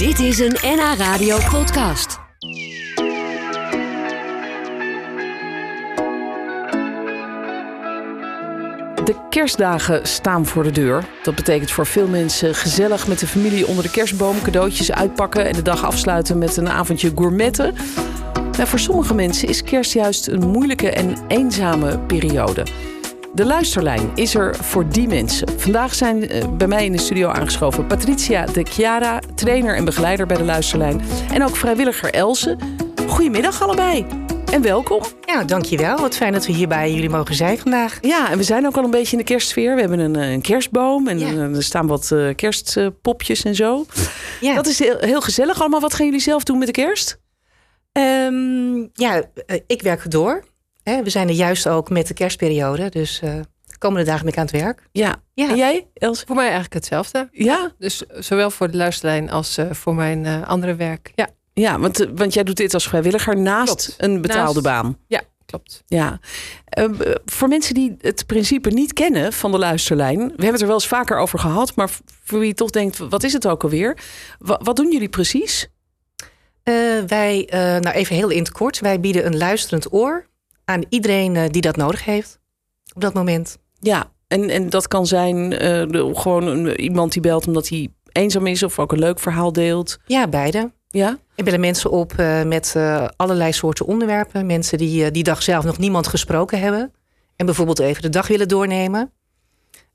Dit is een NH Radio podcast. De kerstdagen staan voor de deur. Dat betekent voor veel mensen gezellig met de familie onder de kerstboom cadeautjes uitpakken en de dag afsluiten met een avondje gourmetten. Maar voor sommige mensen is kerst juist een moeilijke en eenzame periode. De luisterlijn is er voor die mensen. Vandaag zijn eh, bij mij in de studio aangeschoven Patricia de Chiara, trainer en begeleider bij de luisterlijn. En ook vrijwilliger Else. Goedemiddag allebei en welkom. Ja, dankjewel. Wat fijn dat we hier bij jullie mogen zijn vandaag. Ja, en we zijn ook al een beetje in de kerstsfeer. We hebben een, eh, een kerstboom en Ja. eh, er staan wat kerstpopjes en zo. Ja, Dat is heel, heel gezellig allemaal. Wat gaan jullie zelf doen met de kerst? Ehm, ja ik werk door. Hè, we zijn er juist ook met de kerstperiode. Dus eh, de komende dagen ben ik aan het werk. Ja. Ja. En jij, Els? Voor mij eigenlijk hetzelfde. Ja? Dus zowel voor de luisterlijn als eh, voor mijn eh, andere werk. Ja, Ja, want, want jij doet dit als vrijwilliger naast Klopt. een betaalde Naast- baan. ja klopt. Ja. Voor mensen die het principe niet kennen van de luisterlijn. We hebben het er wel eens vaker over gehad. Maar voor wie toch denkt, wat is het ook alweer? Wa- wat doen jullie precies? Eh, wij, eh, nou even heel in het kort. Wij bieden een luisterend oor aan iedereen eh, die dat nodig heeft. Op dat moment. Ja, en, en dat kan zijn eh, de- gewoon een, iemand die belt omdat hij eenzaam is. Of ook een leuk verhaal deelt. Ja, beide. Ja? Er bellen mensen op eh, met allerlei soorten onderwerpen. Mensen die die dag zelf nog niemand gesproken hebben. En bijvoorbeeld even de dag willen doornemen.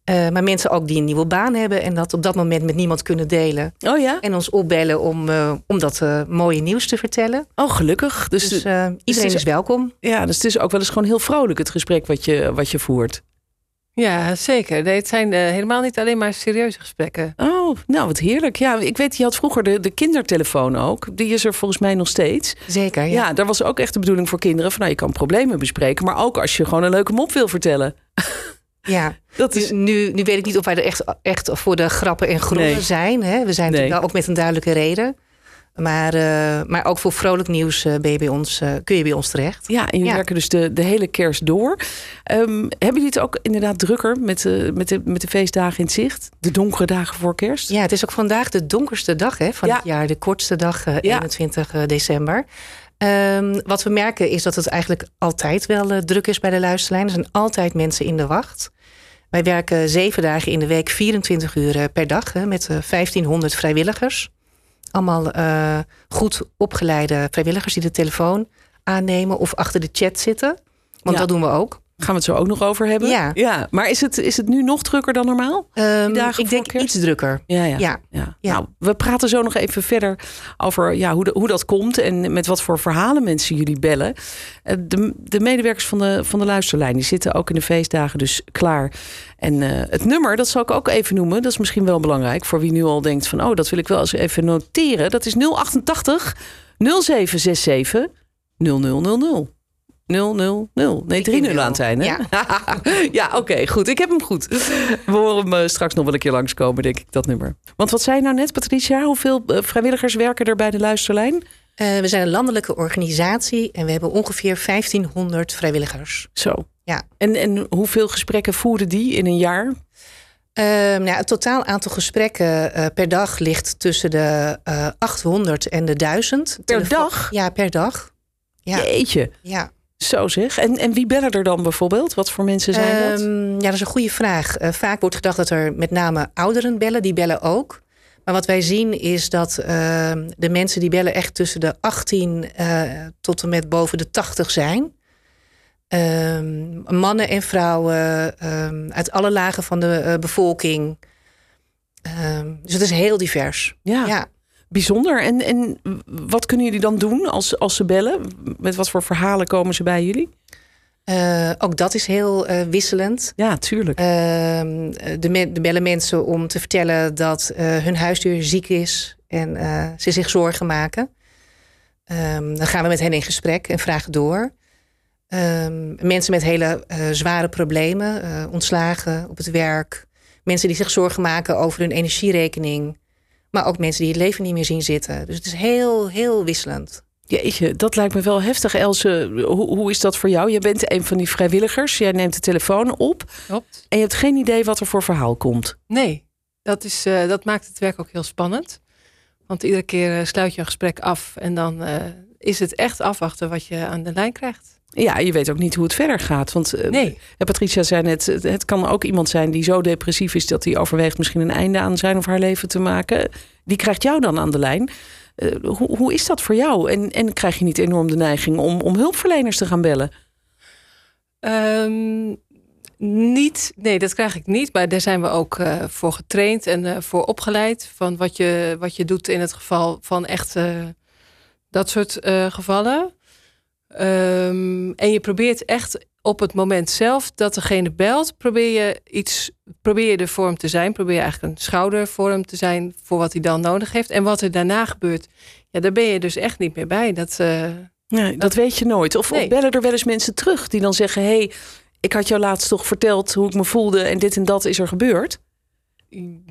Eh, maar mensen ook die een nieuwe baan hebben en dat op dat moment met niemand kunnen delen. Oh ja? En ons opbellen om, eh, om dat eh, mooie nieuws te vertellen. Oh, gelukkig. Dus, Dus eh, iedereen is- is welkom. ja, dus het is ook wel eens gewoon heel vrolijk het gesprek wat je, wat je voert. Ja, zeker. Nee, het zijn eh, helemaal niet alleen maar serieuze gesprekken. Oh, nou wat heerlijk. Ja, ik weet, je had vroeger de, de kindertelefoon ook. Die is er volgens mij nog steeds. Zeker, ja. Ja. daar was ook echt de bedoeling voor kinderen. Van nou, je kan problemen bespreken. Maar ook als je gewoon een leuke mop wil vertellen. Ja. Dat is, nu, nu weet ik niet of wij er echt, echt voor de grappen en groeven Nee. zijn. Hè? We zijn Nee. natuurlijk wel ook met een duidelijke reden. Maar, eh, maar ook voor vrolijk nieuws eh, ben je bij ons, eh, kun je bij ons terecht. ja, en jullie Ja. werken dus de, de hele kerst door. Ehm, hebben jullie het ook inderdaad drukker met, de met, de, met de feestdagen in het zicht? De donkere dagen voor kerst? Ja, het is ook vandaag de donkerste dag hè, van Ja. het jaar. De kortste dag, eh, Ja. 21 december. Ehm, wat we merken is dat het eigenlijk altijd wel eh, druk is bij de luisterlijn. Er zijn altijd mensen in de wacht. Wij werken zeven dagen in de week, 24 uur eh, per dag... Hè, met eh, 1500 vrijwilligers. Allemaal eh, goed opgeleide vrijwilligers die de telefoon aannemen... of achter de chat zitten. Want Ja. dat doen we ook. Gaan we het zo ook nog over hebben? Ja. ja. Maar is het, is het nu nog drukker dan normaal? Dagen ik denk iets drukker. Ja, ja. Ja. Ja. Ja. Nou, we praten zo nog even verder over ja, hoe, de- hoe dat komt en met wat voor verhalen mensen jullie bellen. Eh, De, de medewerkers van de, van de luisterlijn die zitten ook in de feestdagen dus klaar. En eh, het nummer, dat zal ik ook even noemen. Dat is misschien wel belangrijk voor wie nu al denkt van... oh, dat wil ik wel eens even noteren. Dat is 088 0767 0000. 000. Nee, drie nul aan het einde. Ja. ja, oké, goed. Ik heb hem goed. We horen hem eh, straks nog wel een keer langskomen, denk ik, dat nummer. Want wat zei je nou net, Patricia? Hoeveel eh, vrijwilligers werken er bij de luisterlijn? Eh, we zijn een landelijke organisatie en we hebben ongeveer 1500 vrijwilligers. Zo. Ja. En, en hoeveel gesprekken voeren die in een jaar? Ehm, nou, het totaal aantal gesprekken per dag ligt tussen de eh 800 en de 1000. Per Telefo- dag? Ja, per dag. Ja, Jeetje. ja. Zo zeg. En, en wie bellen er dan bijvoorbeeld? Wat voor mensen zijn dat? Ehm, ja, dat is een goede vraag. Eh, vaak wordt gedacht dat er met name ouderen bellen, die bellen ook. Maar wat wij zien is dat ehm, de mensen die bellen echt tussen de 18 eh, tot en met boven de 80 zijn. Ehm, mannen en vrouwen uit alle lagen van de eh, bevolking. Dus het is heel divers. Ja, Ja. Bijzonder. En, en wat kunnen jullie dan doen als, als ze bellen? Met wat voor verhalen komen ze bij jullie? Eh, ook dat is heel eh, wisselend. Ja, tuurlijk. Ehm, de, de bellen mensen om te vertellen dat eh, hun huisdier ziek is en ze zich zorgen maken. Ehm, dan gaan we met hen in gesprek en vragen door. Ehm, mensen met hele zware problemen, ontslagen op het werk. Mensen die zich zorgen maken over hun energierekening. Maar ook mensen die het leven niet meer zien zitten. Dus het is heel, heel wisselend. Jeetje, dat lijkt me wel heftig. Else, hoe, hoe is dat voor jou? Jij bent een van die vrijwilligers. Jij neemt de telefoon op. Klopt. En je hebt geen idee wat er voor verhaal komt. Nee, dat, is, eh, dat maakt het werk ook heel spannend. Want iedere keer eh, sluit je een gesprek af en dan eh, is het echt afwachten wat je aan de lijn krijgt. Ja, je weet ook niet hoe het verder gaat. Want eh, Nee. eh, Patricia zei net, het- kan ook iemand zijn die zo depressief is dat hij overweegt misschien een einde aan zijn of haar leven te maken. Die krijgt jou dan aan de lijn. Eh, hoe, hoe is dat voor jou? En, en krijg je niet enorm de neiging om, om hulpverleners te gaan bellen? Ehm, niet, nee, dat krijg ik niet. Maar daar zijn we ook voor getraind en voor opgeleid. Van wat je, wat je doet in het geval van echt dat soort gevallen. Ehm, en je probeert echt op het moment zelf dat degene belt, probeer je iets, probeer je de vorm te zijn. Probeer je eigenlijk een schouder voor hem te zijn voor wat hij dan nodig heeft. En wat er daarna gebeurt, ja, daar ben je dus echt niet meer bij. Dat, eh, Nee, dat weet je nooit. Of, bellen er wel eens mensen terug die dan zeggen: hé, hey, ik had jou laatst toch verteld hoe ik me voelde en dit en dat is er gebeurd.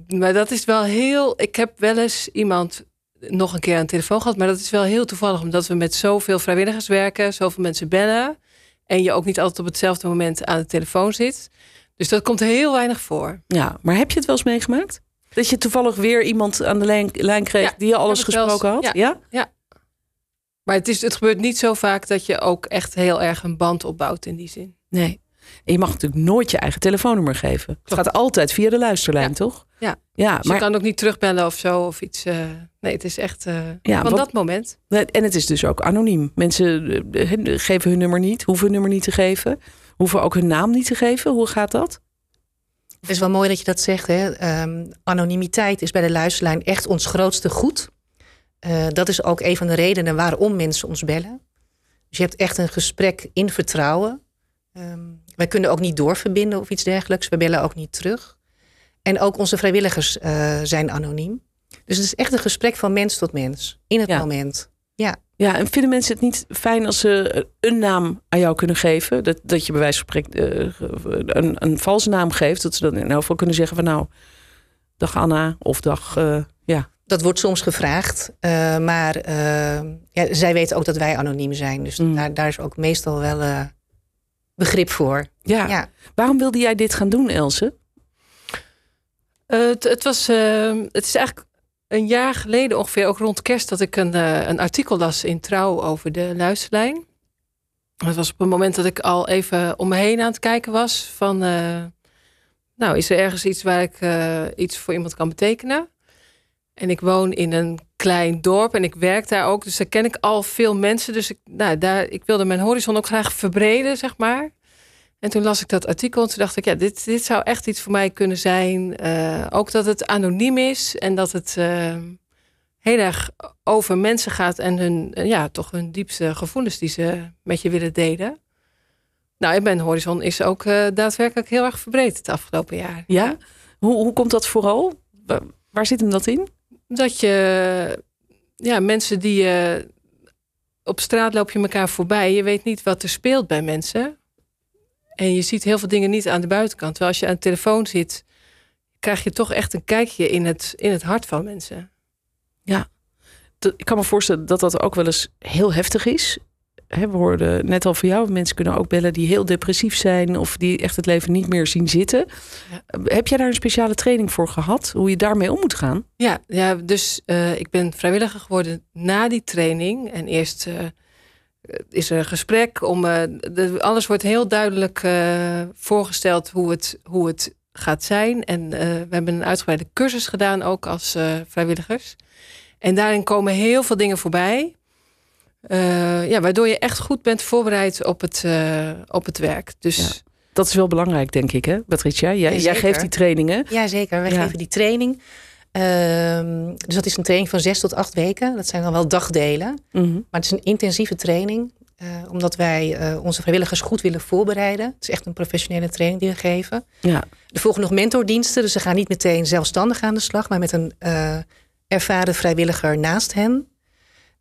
Maar dat is wel heel. Ik heb wel eens iemand nog een keer aan de telefoon gehad. Maar dat is wel heel toevallig, omdat we met zoveel vrijwilligers werken, zoveel mensen bellen. En je ook niet altijd op hetzelfde moment aan de telefoon zit. Dus dat komt heel weinig voor. Ja, maar heb je het wel eens meegemaakt? Dat je toevallig weer iemand aan de lijn, lijn kreeg Ja, die je alles gesproken had? Ja. ja? Maar het, is, het gebeurt niet zo vaak dat je ook echt heel erg een band opbouwt in die zin. Nee. En je mag natuurlijk nooit je eigen telefoonnummer geven. Het gaat altijd via de luisterlijn, Ja. toch? Ja. Ja, Dus maar, je kan ook niet terugbellen of zo of iets. eh, nee, het is echt eh, Ja, van wat- dat moment. en het is dus ook anoniem. Mensen eh, geven hun nummer niet, hoeven hun nummer niet te geven. Hoeven ook hun naam niet te geven. Hoe gaat dat? Het is wel mooi dat je dat zegt. Hè? Ehm, anonimiteit is bij de luisterlijn echt ons grootste goed. Eh, dat is ook een van de redenen waarom mensen ons bellen. Dus je hebt echt een gesprek in vertrouwen. Ehm, wij kunnen ook niet doorverbinden of iets dergelijks. We bellen ook niet terug. En ook onze vrijwilligers eh, zijn anoniem. Dus het is echt een gesprek van mens tot mens. In het Ja. moment. Ja. Ja, en vinden mensen het niet fijn als ze een naam aan jou kunnen geven? Dat, dat je bij wijze van spreken eh, een, een valse naam geeft. Dat ze dan in elk geval kunnen zeggen van nou, dag Anna of dag, eh, ja. Dat wordt soms gevraagd. maar ja, zij weten ook dat wij anoniem zijn. Dus Mm. daar, daar is ook meestal wel begrip voor. ja. Ja. Waarom wilde jij dit gaan doen, Else? Eh, het, was, eh, het is eigenlijk een jaar geleden ongeveer, ook rond kerst, dat ik een, eh, een artikel las in Trouw over de luisterlijn. Dat was op het moment dat ik al even om me heen aan het kijken was van, eh, nou, is er ergens iets waar ik iets voor iemand kan betekenen? En ik woon in een klein dorp en ik werk daar ook, dus daar ken ik al veel mensen. Dus ik, nou, daar, ik wilde mijn horizon ook graag verbreden, zeg maar. En toen las ik dat artikel en toen dacht ik, ja, dit, dit zou echt iets voor mij kunnen zijn. Eh, ook dat het anoniem is en dat het eh, heel erg over mensen gaat en hun, eh, ja, toch hun diepste gevoelens die ze met je willen delen. Nou, en mijn horizon is ook daadwerkelijk heel erg verbreed het afgelopen jaar. Ja? Hoe, hoe komt dat vooral? Waar, waar zit hem dat in? Dat je, ja, mensen die je op straat loop je elkaar voorbij. Je weet niet wat er speelt bij mensen. En je ziet heel veel dingen niet aan de buitenkant. Terwijl als je aan de telefoon zit, krijg je toch echt een kijkje in het, in het hart van mensen. Dat- Ik kan me voorstellen dat dat ook wel eens heel heftig is. We hoorden net al van jou, mensen kunnen ook bellen die heel depressief zijn of die echt het leven niet meer zien zitten. Heb jij daar een speciale training voor gehad? Hoe je daarmee om moet gaan? Ja, ja dus eh, ik ben vrijwilliger geworden na die training. En eerst eh, is er een gesprek om. eh, de, alles wordt heel duidelijk eh, voorgesteld hoe het, hoe het gaat zijn. En eh, we hebben een uitgebreide cursus gedaan ook als eh, vrijwilligers. En daarin komen heel veel dingen voorbij. Eh, ja, waardoor je echt goed bent voorbereid op het, eh, op het werk. Dus Ja. Dat is wel belangrijk, denk ik, hè, Patricia? Jij, jij geeft die trainingen. Ja, zeker. Wij Ja. geven die training. Ehm, dus dat is een training van zes tot acht weken. Dat zijn dan wel dagdelen. Mhm. Maar het is een intensieve training. eh, omdat wij eh, onze vrijwilligers goed willen voorbereiden. Het is echt een professionele training die we geven. Ja. Er volgen nog mentordiensten. Dus ze gaan niet meteen zelfstandig aan de slag. Maar met een eh, ervaren vrijwilliger naast hen.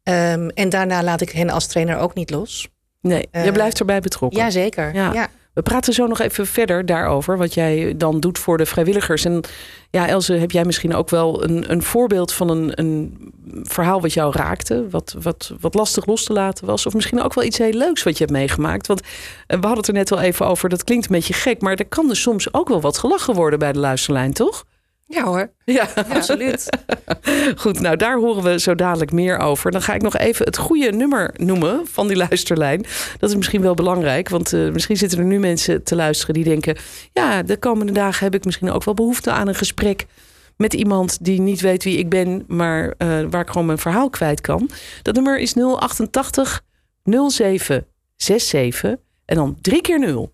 Ehm, en daarna laat ik hen als trainer ook niet los. Nee, Eh, blijft erbij betrokken. Jazeker. Ja. Ja. We praten zo nog even verder daarover, wat jij dan doet voor de vrijwilligers. En ja, Else, heb jij misschien ook wel een, een voorbeeld van een, een verhaal wat jou raakte, wat, wat, wat lastig los te laten was? Of misschien ook wel iets heel leuks wat je hebt meegemaakt? Want eh, we hadden het er net al even over, dat klinkt een beetje gek, maar er kan dus soms ook wel wat gelachen worden bij de luisterlijn, toch? Ja hoor. Ja, Absoluut. Goed, nou daar horen we zo dadelijk meer over. Dan ga ik nog even het goede nummer noemen van die luisterlijn. Dat is misschien wel belangrijk, want uh, misschien zitten er nu mensen te luisteren die denken: ja, de komende dagen heb ik misschien ook wel behoefte aan een gesprek met iemand die niet weet wie ik ben, maar uh, waar ik gewoon mijn verhaal kwijt kan. Dat nummer is 088 0767 en dan drie keer 0.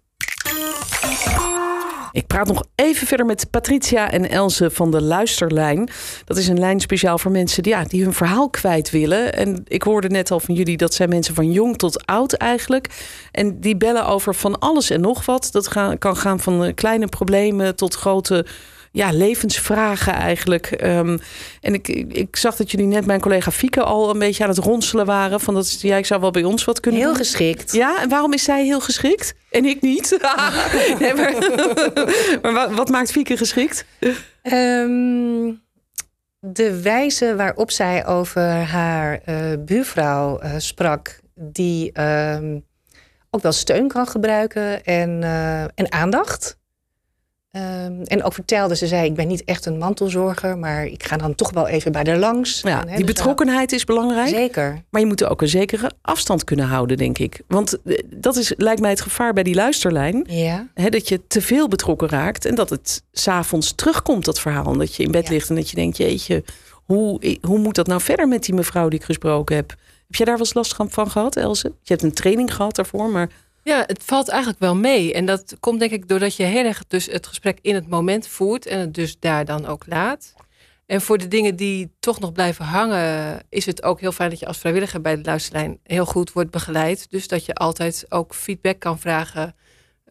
Ik praat nog even verder met Patricia en Else van de Luisterlijn. Dat is een lijn speciaal voor mensen die, ja, die hun verhaal kwijt willen. En ik hoorde net al van jullie, dat zijn mensen van jong tot oud eigenlijk. En die bellen over van alles en nog wat. Dat kan gaan van kleine problemen tot grote ja, levensvragen eigenlijk. Um, en ik, ik zag dat jullie net mijn collega Fieke al een beetje aan het ronselen waren. Van dat ja, ik zou wel bij ons wat kunnen Heel doen. geschikt. Ja, en waarom is zij heel geschikt? En ik niet? nee, maar, maar wat, wat, maakt Fieke geschikt? Um, de wijze waarop zij over haar uh, buurvrouw uh, sprak, die um, ook wel steun kan gebruiken en, uh, en aandacht. Um, en ook vertelde, ze zei, ik ben niet echt een mantelzorger, maar ik ga dan toch wel even bij haar langs. Ja, en, die dus betrokkenheid is belangrijk. Zeker. Maar je moet ook een zekere afstand kunnen houden, denk ik. Want dat is, lijkt mij het gevaar bij die luisterlijn. Ja. Dat je te veel betrokken raakt en dat het s'avonds terugkomt, dat verhaal. Dat je in bed ja. ligt en dat je denkt, jeetje, hoe, hoe moet dat nou verder met die mevrouw die ik gesproken heb? Heb jij daar wel eens last van gehad, Else? Je hebt een training gehad daarvoor, maar... Ja, het valt eigenlijk wel mee. En dat komt denk ik doordat je heel erg dus het gesprek in het moment voert en het dus daar dan ook laat. En voor de dingen die toch nog blijven hangen, is het ook heel fijn dat je als vrijwilliger bij de luisterlijn heel goed wordt begeleid. Dus dat je altijd ook feedback kan vragen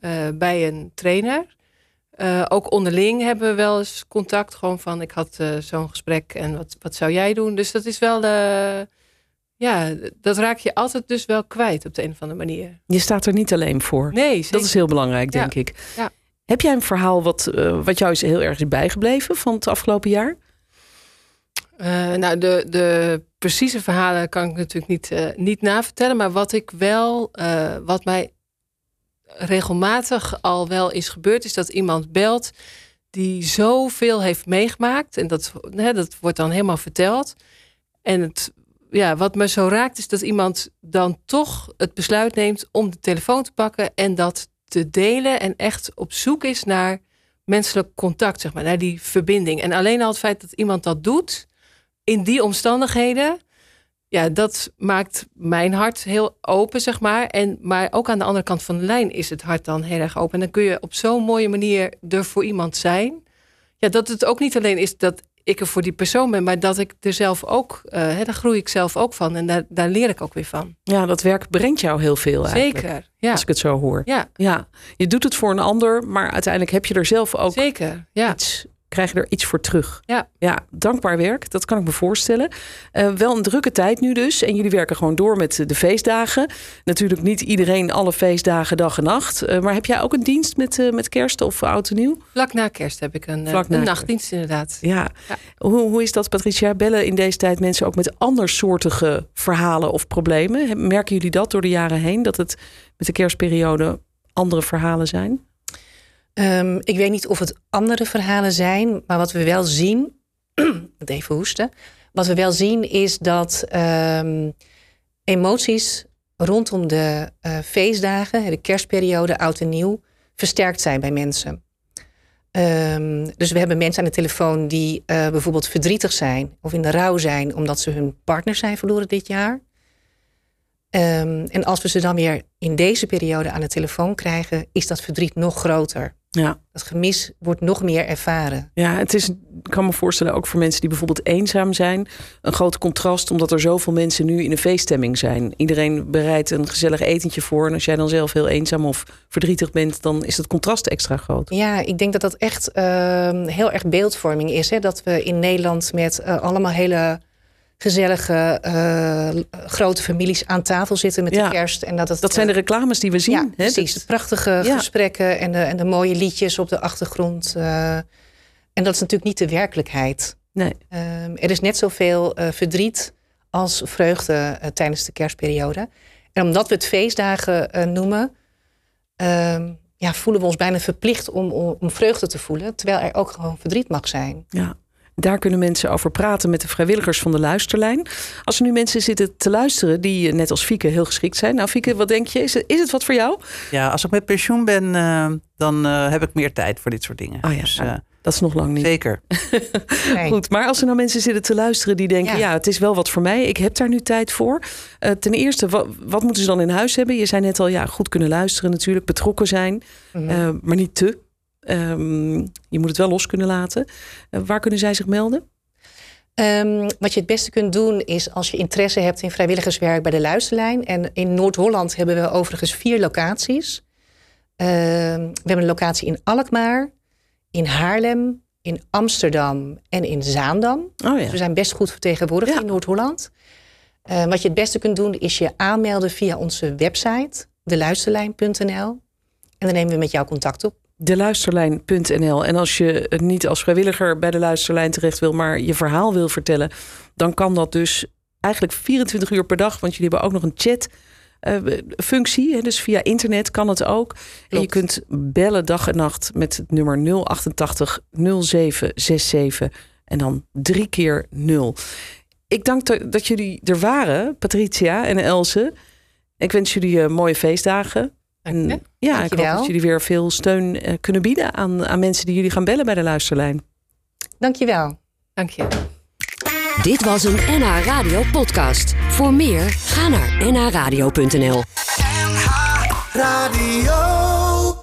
uh, bij een trainer. Uh, ook onderling hebben we wel eens contact. Gewoon van ik had uh, zo'n gesprek en wat, wat zou jij doen? Dus dat is wel ja, dat raak je altijd dus wel kwijt op de een of andere manier. Je staat er niet alleen voor. Nee, zeker. Dat is heel belangrijk, denk ja. ik. Ja. Heb jij een verhaal wat, uh, wat jou is heel erg is bijgebleven van het afgelopen jaar? Uh, nou, de, de precieze verhalen kan ik natuurlijk niet, uh, niet navertellen. Maar wat ik wel, wat mij regelmatig al wel is gebeurd, is dat iemand belt die zoveel heeft meegemaakt. En dat, hè, dat wordt dan helemaal verteld. En het ja, wat me zo raakt is dat iemand dan toch het besluit neemt om de telefoon te pakken en dat te delen en echt op zoek is naar menselijk contact, zeg maar, naar die verbinding. En alleen al het feit dat iemand dat doet in die omstandigheden, ja, dat maakt mijn hart heel open, zeg maar. En, maar ook aan de andere kant van de lijn is het hart dan heel erg open. En dan kun je op zo'n mooie manier er voor iemand zijn. Ja, dat het ook niet alleen is dat ik er voor die persoon ben, maar dat ik er zelf ook, uh, hè, daar groei ik zelf ook van en daar, daar leer ik ook weer van. Ja, dat werk brengt jou heel veel eigenlijk. Zeker, ja. Als ik het zo hoor. Ja. ja. Je doet het voor een ander, maar uiteindelijk heb je er zelf ook Zeker, ja. iets, krijg je er iets voor terug. Ja. Ja, dankbaar werk, dat kan ik me voorstellen. Uh, wel een drukke tijd nu dus. En jullie werken gewoon door met de feestdagen. Natuurlijk niet iedereen alle feestdagen dag en nacht. Uh, maar heb jij ook een dienst met, uh, met kerst of oud en nieuw? Vlak na kerst heb ik een, een nachtdienst inderdaad. Ja. ja. Hoe, hoe is dat Patricia? Bellen in deze tijd mensen ook met andersoortige verhalen of problemen? Merken jullie dat door de jaren heen? Dat het met de kerstperiode andere verhalen zijn? Um, ik weet niet of het andere verhalen zijn, maar wat we wel zien, even hoesten. Wat we wel zien is dat um, emoties rondom de uh, feestdagen, de kerstperiode, oud en nieuw, versterkt zijn bij mensen. Um, dus we hebben mensen aan de telefoon die uh, bijvoorbeeld verdrietig zijn of in de rouw zijn omdat ze hun partner zijn verloren dit jaar. En als we ze dan weer in deze periode aan de telefoon krijgen, is dat verdriet nog groter. Ja. Dat gemis wordt nog meer ervaren. Ja, het is, ik kan me voorstellen, ook voor mensen die bijvoorbeeld eenzaam zijn, een groot contrast, omdat er zoveel mensen nu in een feeststemming zijn. Iedereen bereidt een gezellig etentje voor. En als jij dan zelf heel eenzaam of verdrietig bent, dan is het contrast extra groot. Ja, ik denk dat dat echt uh, heel erg beeldvorming is. Hè? Dat we in Nederland met uh, allemaal hele gezellige uh, grote families aan tafel zitten met Ja. de kerst. En dat, het, Dat zijn de uh, reclames die we zien. ja, hè? precies. De prachtige Ja. gesprekken en de, en de mooie liedjes op de achtergrond. uh, en dat is natuurlijk niet de werkelijkheid. Nee. Um, er is net zoveel uh, verdriet als vreugde tijdens de kerstperiode. En omdat we het feestdagen noemen, um, ja, voelen we ons bijna verplicht om, om, om vreugde te voelen. Terwijl er ook gewoon verdriet mag zijn. Ja. Daar kunnen mensen over praten met de vrijwilligers van de luisterlijn. Als er nu mensen zitten te luisteren die net als Fieke heel geschikt zijn. Nou Fieke, wat denk je? Is het, is het wat voor jou? Ja, als ik met pensioen ben, uh, dan uh, heb ik meer tijd voor dit soort dingen. Oh ja, dus, uh, dat is nog lang niet. Zeker. Goed, maar als er nou mensen zitten te luisteren die denken... Ja. ja. het is wel wat voor mij, ik heb daar nu tijd voor. ten eerste, wat, wat, moeten ze dan in huis hebben? Je zei net al, ja, goed kunnen luisteren natuurlijk, betrokken zijn. Mm -hmm. maar niet te. Um, je moet het wel los kunnen laten. Uh, waar kunnen zij zich melden? Um, wat je het beste kunt doen is als je interesse hebt in vrijwilligerswerk bij de Luisterlijn. En in Noord-Holland hebben we overigens vier locaties. Uh, we hebben een locatie in Alkmaar, in Haarlem, in Amsterdam en in Zaandam. Oh ja. Dus we zijn best goed vertegenwoordigd ja. in Noord-Holland. Uh, wat je het beste kunt doen is je aanmelden via onze website, deluisterlijn.nl. En dan nemen we met jou contact op deluisterlijn.nl. En als je niet als vrijwilliger bij de luisterlijn terecht wil, maar je verhaal wil vertellen, dan kan dat dus eigenlijk 24 uur per dag, want jullie hebben ook nog een chat. Uh, functie, dus via internet kan het ook. Klopt. En je kunt bellen dag en nacht met het nummer 088 0767 en dan drie keer 0. Ik dank dat jullie er waren, Patricia en Else. Ik wens jullie uh, mooie feestdagen. En ja, ik hoop dat jullie weer veel steun uh, kunnen bieden aan, aan mensen die jullie gaan bellen bij de luisterlijn. Dankjewel. Dank je. Dit was een NH Radio podcast. Voor meer, ga naar nhradio.nl NH Radio